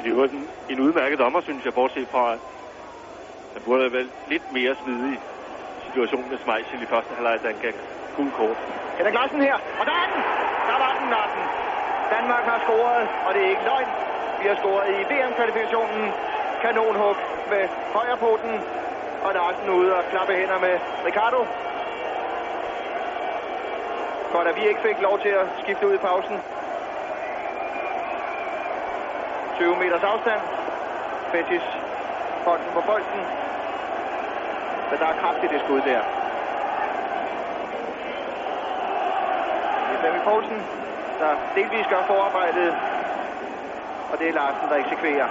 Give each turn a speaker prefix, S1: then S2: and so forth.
S1: Men det var en, en udmærket dommer, synes jeg, bortset fra, at han burde have været lidt mere smidig i situationen med Smeichel i første halvleg, da han gav gul kort.
S2: Henrik Larsen her, og der er den! Der var den, Larsen. Danmark har scoret, og det er ikke løgn. Vi har scoret i VM-kvalifikationen. Kanonhug med højre højrepoten, og Larsen ude og klappe hænder med Ricardo. Godt, at vi ikke fik lov til at skifte ud i pausen. 20 meters afstand. Fetis hånden på bolden. Men der er kraft i det skud der. Det er Flemming Poulsen, der delvis gør forarbejdet. Og det er Larsen, der eksekverer.